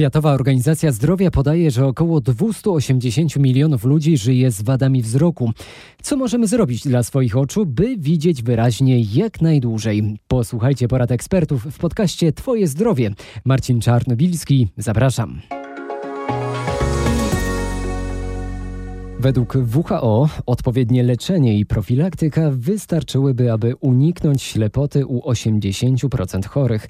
Światowa Organizacja Zdrowia podaje, że około 280 milionów ludzi żyje z wadami wzroku. Co możemy zrobić dla swoich oczu, by widzieć wyraźnie jak najdłużej? Posłuchajcie porad ekspertów w podcaście Twoje zdrowie. Marcin Czarnobilski, zapraszam. Według WHO odpowiednie leczenie i profilaktyka wystarczyłyby, aby uniknąć ślepoty u 80% chorych.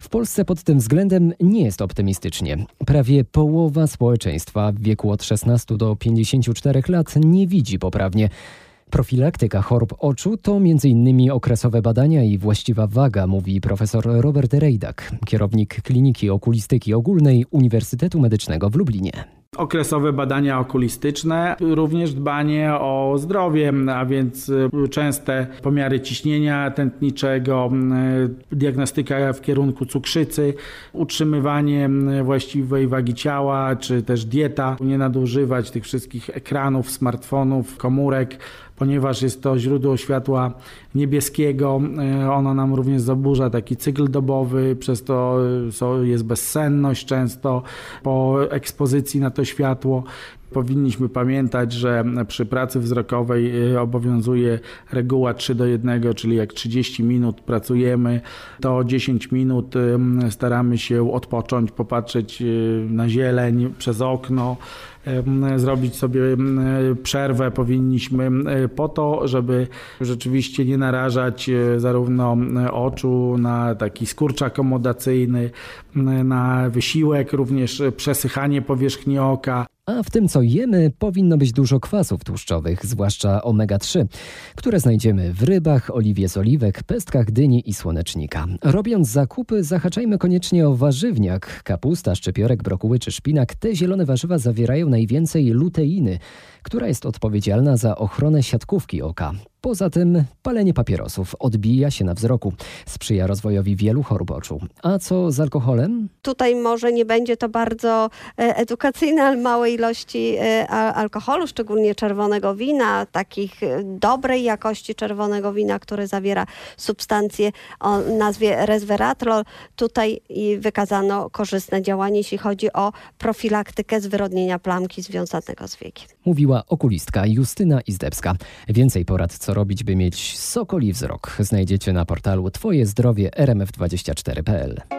W Polsce pod tym względem nie jest optymistycznie. Prawie połowa społeczeństwa w wieku od 16 do 54 lat nie widzi poprawnie. Profilaktyka chorób oczu to m.in. okresowe badania i właściwa waga, mówi profesor Robert Rejdak, kierownik Kliniki Okulistyki Ogólnej Uniwersytetu Medycznego w Lublinie okresowe badania okulistyczne, również dbanie o zdrowie, a więc y, częste pomiary ciśnienia tętniczego, y, diagnostyka w kierunku cukrzycy, utrzymywanie y, właściwej wagi ciała, czy też dieta, nie nadużywać tych wszystkich ekranów, smartfonów, komórek, ponieważ jest to źródło światła niebieskiego. Ono nam również zaburza taki cykl dobowy, przez to jest bezsenność często po ekspozycji na to światło. Powinniśmy pamiętać, że przy pracy wzrokowej y, obowiązuje reguła 3 do 1, czyli jak 30 minut pracujemy, to 10 minut staramy się odpocząć, popatrzeć na zieleń przez okno, zrobić sobie przerwę powinniśmy po to, żeby rzeczywiście nie narażać zarówno oczu na taki skurcz akomodacyjny, na wysiłek, również przesychanie powierzchni oka. A w tym, co jemy, powinno być dużo kwasów tłuszczowych, zwłaszcza omega-3, które znajdziemy w rybach, oliwie z oliwek, pestkach dyni i słonecznika. Robiąc zakupy, zahaczajmy koniecznie o warzywniak. Kapusta, szczypiorek, brokuły czy szpinak. Te zielone warzywa zawierają najwięcej luteiny, która jest odpowiedzialna za ochronę siatkówki oka. Poza tym palenie papierosów odbija się na wzroku, sprzyja rozwojowi wielu chorób oczu. A co z alkoholem? Tutaj może nie będzie to bardzo e, edukacyjne, ale małe ilości e, alkoholu, szczególnie czerwonego wina, takich e, dobrej jakości czerwonego wina, które zawiera substancje o nazwie resveratrol. Tutaj wykazano korzystne działanie, jeśli chodzi o profilaktykę zwyrodnienia plamki związanego z wiekiem. Mówiła okulistka Justyna Izdebska. Więcej porad co robić, by mieć sokoli wzrok, znajdziecie na portalu Twoje zdrowie rmf24.pl.